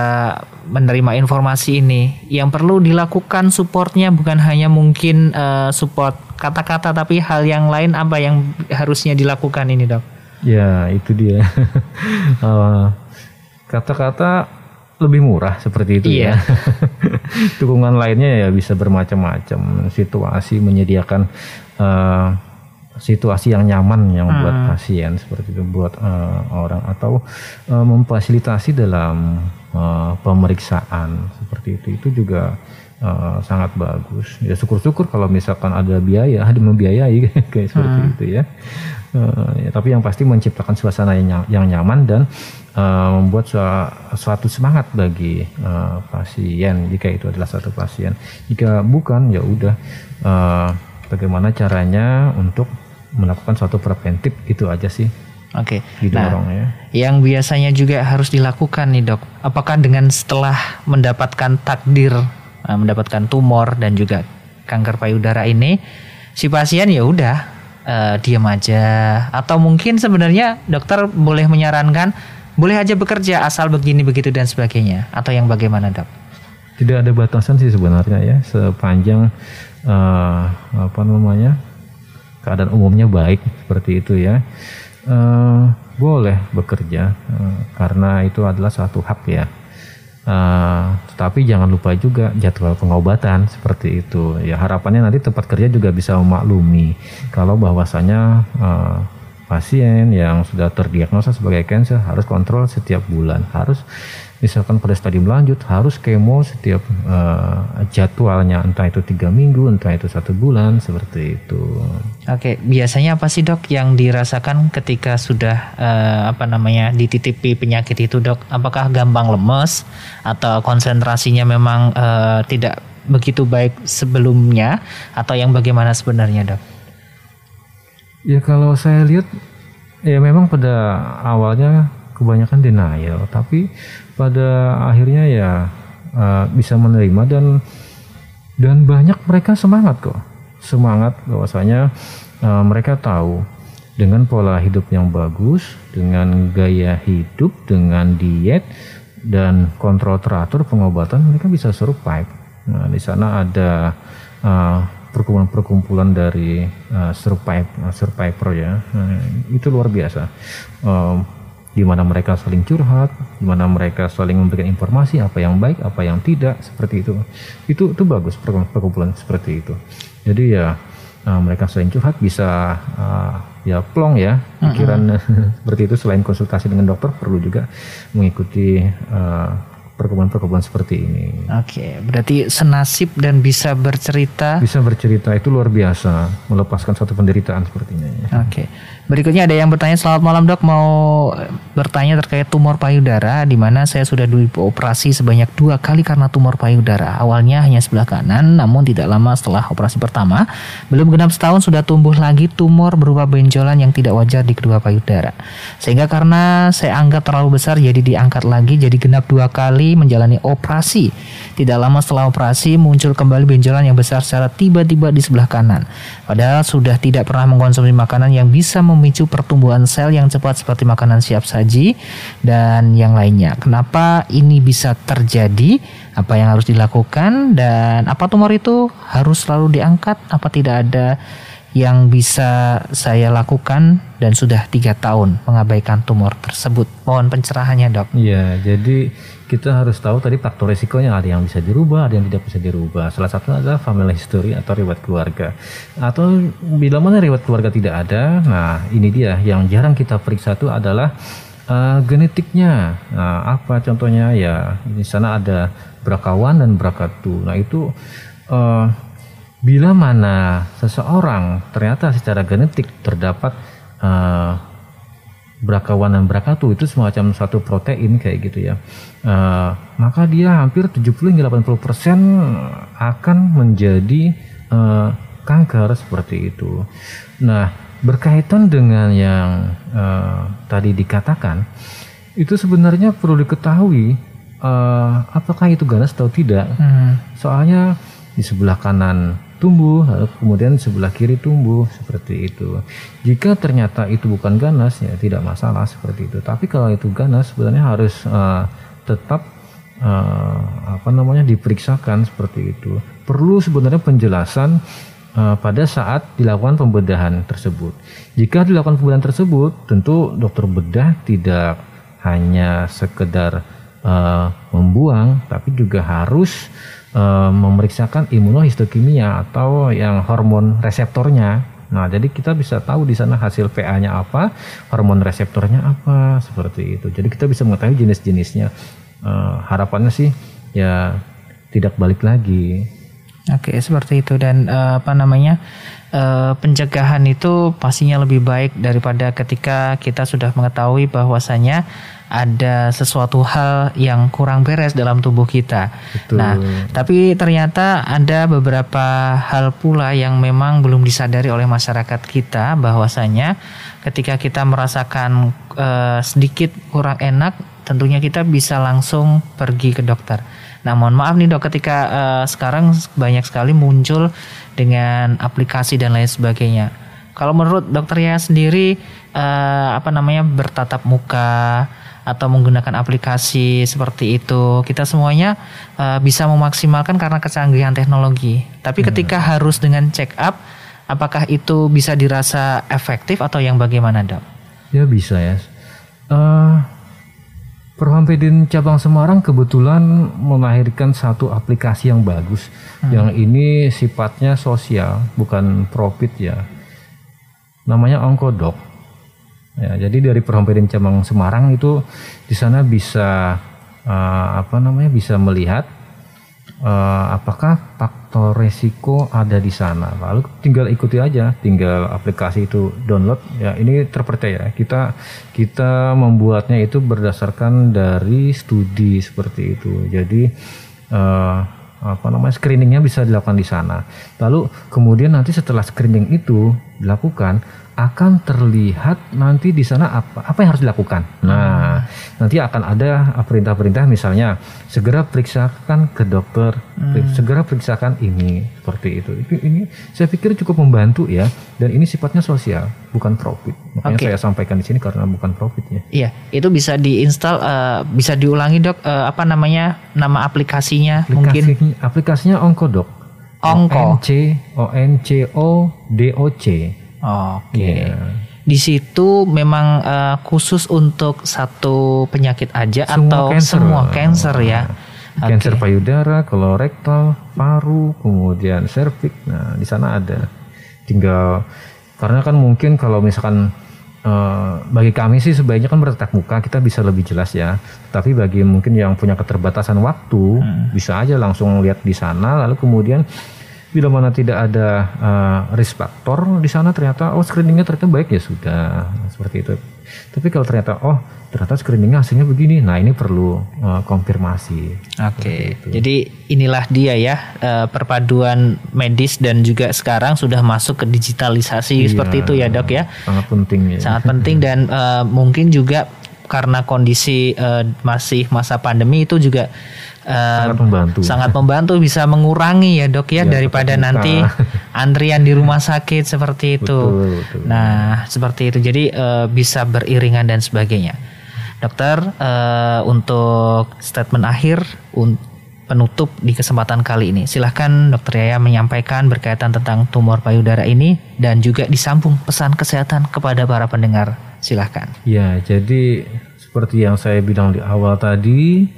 menerima informasi ini, yang perlu dilakukan supportnya bukan hanya mungkin eh, support kata-kata, tapi hal yang lain apa yang harusnya dilakukan ini dok? Ya itu dia. Eh, Kata-kata lebih murah seperti itu Iya. ya. Dukungan lainnya ya bisa bermacam-macam. Situasi menyediakan eh, situasi yang nyaman yang buat pasien seperti itu buat eh, orang atau eh, memfasilitasi dalam eh, pemeriksaan seperti itu itu juga eh, sangat bagus. Ya syukur-syukur kalau misalkan ada biaya, ada membiayai kayak seperti itu ya. Eh, ya, tapi yang pasti menciptakan suasana yang, yang nyaman dan eh, membuat sua- suatu semangat bagi eh, pasien jika itu adalah satu pasien. Jika bukan ya udah eh, bagaimana caranya untuk melakukan suatu preventif itu aja sih Oke. didorong ya. Yang biasanya juga harus dilakukan nih dok, apakah dengan setelah mendapatkan takdir, eh, mendapatkan tumor dan juga kanker payudara ini, si pasien ya udah eh, diam aja, atau mungkin sebenarnya dokter boleh menyarankan boleh aja bekerja asal begini begitu dan sebagainya, atau yang bagaimana dok? Tidak ada batasan sih sebenarnya ya sepanjang eh, apa namanya keadaan umumnya baik seperti itu ya Eh, boleh bekerja eh, karena itu adalah suatu hak ya. Eh, tetapi jangan lupa juga jadwal pengobatan seperti itu. Ya harapannya nanti tempat kerja juga bisa memaklumi kalau bahwasanya eh, pasien yang sudah terdiagnosa sebagai cancer harus kontrol setiap bulan, harus misalkan pada stadium lanjut harus kemo setiap eh, jadwalnya entah itu tiga minggu, entah itu satu bulan seperti itu. Oke, biasanya apa sih dok yang dirasakan ketika sudah eh, apa namanya dititipi penyakit itu dok? Apakah gampang lemes atau konsentrasinya memang eh, tidak begitu baik sebelumnya atau yang bagaimana sebenarnya dok? Ya kalau saya lihat ya memang pada awalnya kebanyakan denial, tapi pada akhirnya ya eh, bisa menerima dan dan banyak mereka semangat kok, semangat bahwasanya eh, mereka tahu dengan pola hidup yang bagus, dengan gaya hidup, dengan diet dan kontrol teratur pengobatan mereka bisa survive. Nah di sana ada eh, perkumpulan-perkumpulan dari uh, survive uh, survivor ya. Nah, itu luar biasa. Um, di mana mereka saling curhat di mana mereka saling memberikan informasi apa yang baik apa yang tidak seperti itu itu itu bagus perkum- perkumpulan seperti itu jadi ya uh, mereka saling curhat bisa uh, ya plong ya pikiran seperti itu selain konsultasi dengan dokter perlu juga mengikuti uh, perkumpulan-perkumpulan seperti ini Oke, berarti senasib dan bisa bercerita. bisa bercerita itu luar biasa melepaskan suatu penderitaan sepertinya ya. Oke. Berikutnya ada yang bertanya selamat malam dok mau bertanya terkait tumor payudara di mana saya sudah dioperasi sebanyak dua kali karena tumor payudara. Awalnya hanya sebelah kanan, namun tidak lama setelah operasi pertama belum genap setahun sudah tumbuh lagi tumor berupa benjolan yang tidak wajar di kedua payudara. Sehingga karena saya anggap terlalu besar jadi diangkat lagi jadi genap dua kali menjalani operasi. Tidak lama setelah operasi muncul kembali benjolan yang besar secara tiba-tiba di sebelah kanan. Padahal sudah tidak pernah mengkonsumsi makanan yang bisa memicu pertumbuhan sel yang cepat seperti makanan siap saji dan yang lainnya. Kenapa ini bisa terjadi? Apa yang harus dilakukan dan apa tumor itu harus selalu diangkat? Apa tidak ada yang bisa saya lakukan dan sudah tiga tahun mengabaikan tumor tersebut? Mohon pencerahannya dok. Iya, jadi kita harus tahu tadi faktor resikonya ada yang bisa dirubah, ada yang tidak bisa dirubah. Salah satunya adalah family history atau riwayat keluarga. Atau bila mana riwayat keluarga tidak ada, nah ini dia yang jarang kita periksa itu adalah eh, genetiknya. Nah, apa contohnya ya di sana ada BRCA1 dan BRCA2. Nah itu eh, bila mana seseorang ternyata secara genetik terdapat eh, brakawan dan brakatu itu semacam satu protein kayak gitu ya. Uh, maka dia hampir 70 hingga 80 persen akan menjadi uh, kanker seperti itu. Nah berkaitan dengan yang uh, tadi dikatakan itu sebenarnya perlu diketahui uh, apakah itu ganas atau tidak. Hmm. Soalnya di sebelah kanan tumbuh, lalu kemudian sebelah kiri tumbuh seperti itu. Jika ternyata itu bukan ganas ya tidak masalah seperti itu. Tapi kalau itu ganas sebenarnya harus uh, tetap uh, apa namanya diperiksakan seperti itu. Perlu sebenarnya penjelasan uh, pada saat dilakukan pembedahan tersebut. Jika dilakukan pembedahan tersebut, tentu dokter bedah tidak hanya sekedar uh, membuang, tapi juga harus uh, memeriksakan imunohistokimia atau yang hormon reseptornya. Nah, jadi kita bisa tahu di sana hasil PA-nya apa, hormon reseptornya apa, seperti itu. Jadi kita bisa mengetahui jenis-jenisnya. Uh, harapannya sih ya tidak balik lagi. Oke, seperti itu dan uh, apa namanya? Uh, pencegahan itu pastinya lebih baik daripada ketika kita sudah mengetahui bahwasanya ada sesuatu hal yang kurang beres dalam tubuh kita. Betul. Nah, tapi ternyata ada beberapa hal pula yang memang belum disadari oleh masyarakat kita bahwasanya ketika kita merasakan uh, sedikit kurang enak, tentunya kita bisa langsung pergi ke dokter. Nah, mohon maaf nih dok, ketika uh, sekarang banyak sekali muncul dengan aplikasi dan lain sebagainya. Kalau menurut dokter ya sendiri, uh, apa namanya bertatap muka atau menggunakan aplikasi seperti itu kita semuanya uh, bisa memaksimalkan karena kecanggihan teknologi tapi hmm. ketika harus dengan check up apakah itu bisa dirasa efektif atau yang bagaimana dok ya bisa ya uh, Perhampedin cabang Semarang kebetulan melahirkan satu aplikasi yang bagus. Hmm. yang ini sifatnya sosial bukan profit ya. Namanya Ongkodok. Ya, jadi dari Perhompedin cabang Semarang itu di sana bisa uh, apa namanya bisa melihat uh, apakah faktor resiko ada di sana. Lalu tinggal ikuti aja, tinggal aplikasi itu download. Ya ini terpercaya. Kita kita membuatnya itu berdasarkan dari studi seperti itu. Jadi uh, apa namanya screeningnya bisa dilakukan di sana. Lalu kemudian nanti setelah screening itu dilakukan akan terlihat nanti di sana apa apa yang harus dilakukan. Nah, hmm. nanti akan ada perintah-perintah misalnya segera periksakan ke dokter, hmm. segera periksakan ini seperti itu. Ini, ini saya pikir cukup membantu ya dan ini sifatnya sosial, bukan profit. Makanya okay. saya sampaikan di sini karena bukan profit ya. Iya, itu bisa diinstal uh, bisa diulangi Dok uh, apa namanya? nama aplikasinya Aplikasi, mungkin aplikasinya Onkodok. Ongko. O N C O N C O D O C. Oke. Okay. Yeah. Di situ memang uh, khusus untuk satu penyakit aja semua atau cancer. semua cancer ya? Cancer okay. payudara, kolorektal, paru, kemudian serviks. Nah, di sana ada. Tinggal karena kan mungkin kalau misalkan Uh, bagi kami sih sebaiknya kan bertatap muka kita bisa lebih jelas ya. Tapi bagi mungkin yang punya keterbatasan waktu hmm. bisa aja langsung lihat di sana lalu kemudian bila mana tidak ada uh, risk factor di sana ternyata oh screeningnya ternyata baik ya sudah seperti itu. Tapi kalau ternyata oh ternyata screeningnya hasilnya begini nah ini perlu uh, konfirmasi. Oke okay. jadi inilah dia ya uh, perpaduan medis dan juga sekarang sudah masuk ke digitalisasi iya, seperti itu ya dok ya. sangat penting ya. Sangat penting dan uh, mungkin juga karena kondisi uh, masih masa pandemi itu juga uh, sangat membantu. Sangat membantu bisa mengurangi ya dok ya, ya daripada nanti antrian di rumah sakit seperti itu. Betul, betul. Nah seperti itu jadi uh, bisa beriringan dan sebagainya. Dokter uh, untuk statement akhir un penutup di kesempatan kali ini. Silahkan dokter Yaya menyampaikan berkaitan tentang tumor payudara ini dan juga disambung pesan kesehatan kepada para pendengar silahkan. Ya, jadi seperti yang saya bilang di awal tadi,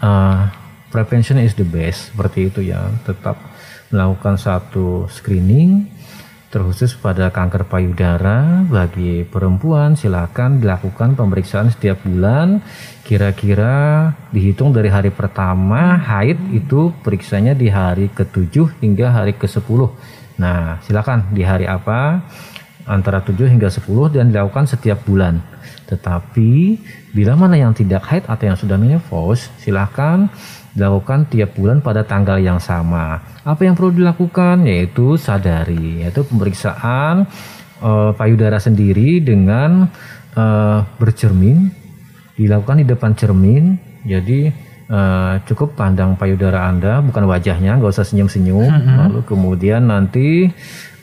uh, prevention is the best. Seperti itu ya, tetap melakukan satu screening terkhusus pada kanker payudara bagi perempuan silakan dilakukan pemeriksaan setiap bulan kira-kira dihitung dari hari pertama haid itu periksanya di hari ke-7 hingga hari ke-10 nah silakan di hari apa antara 7 hingga 10 dan dilakukan setiap bulan. Tetapi bila mana yang tidak haid atau yang sudah menopause, silahkan dilakukan tiap bulan pada tanggal yang sama. Apa yang perlu dilakukan yaitu sadari, yaitu pemeriksaan uh, payudara sendiri dengan uh, bercermin, dilakukan di depan cermin. Jadi uh, cukup pandang payudara Anda, bukan wajahnya, nggak usah senyum-senyum. Mm -hmm. Lalu kemudian nanti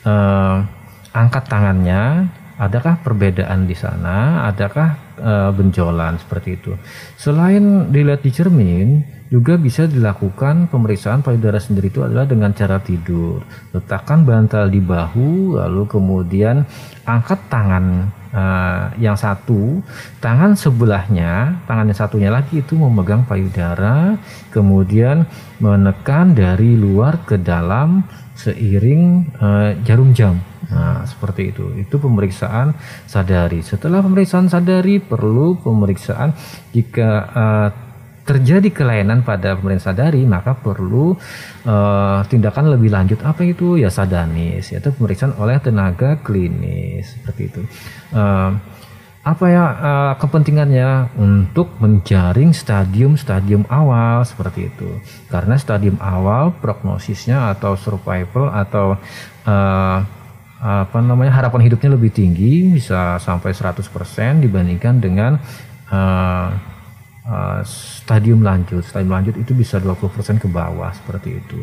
uh, angkat tangannya, adakah perbedaan di sana? Adakah uh, benjolan seperti itu? Selain dilihat di cermin, juga bisa dilakukan pemeriksaan payudara sendiri itu adalah dengan cara tidur. Letakkan bantal di bahu, lalu kemudian angkat tangan uh, yang satu, tangan sebelahnya, tangan yang satunya lagi itu memegang payudara, kemudian menekan dari luar ke dalam seiring uh, jarum jam. Nah, seperti itu. Itu pemeriksaan sadari. Setelah pemeriksaan sadari perlu pemeriksaan jika uh, terjadi kelainan pada pemeriksaan sadari maka perlu uh, tindakan lebih lanjut. Apa itu? Ya sadanis yaitu pemeriksaan oleh tenaga klinis seperti itu. Uh, apa ya uh, kepentingannya? Untuk menjaring stadium-stadium awal seperti itu. Karena stadium awal prognosisnya atau survival atau uh, apa namanya harapan hidupnya lebih tinggi bisa sampai 100% dibandingkan dengan uh, uh, stadium lanjut. Stadium lanjut itu bisa 20% ke bawah seperti itu.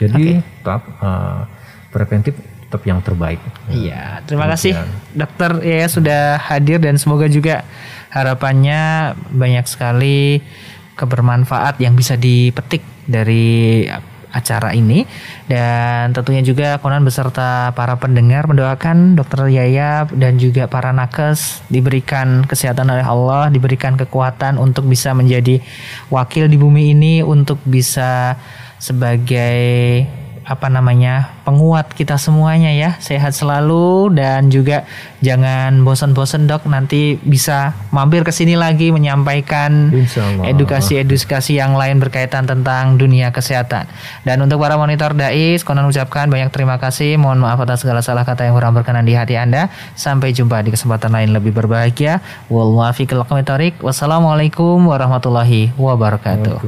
Jadi okay. tetap uh, preventif tetap yang terbaik. Iya, terima kasih dokter ya sudah hadir dan semoga juga harapannya banyak sekali kebermanfaat yang bisa dipetik dari acara ini. Dan tentunya juga Konan beserta para pendengar mendoakan Dokter Yayap dan juga para nakes diberikan kesehatan oleh Allah, diberikan kekuatan untuk bisa menjadi wakil di bumi ini untuk bisa sebagai apa namanya penguat kita semuanya ya. Sehat selalu dan juga jangan bosan-bosan dok. Nanti bisa mampir ke sini lagi menyampaikan edukasi-edukasi yang lain berkaitan tentang dunia kesehatan. Dan untuk para monitor dais konon ucapkan banyak terima kasih. Mohon maaf atas segala salah kata yang kurang berkenan di hati anda. Sampai jumpa di kesempatan lain lebih berbahagia. Wassalamualaikum warahmatullahi wabarakatuh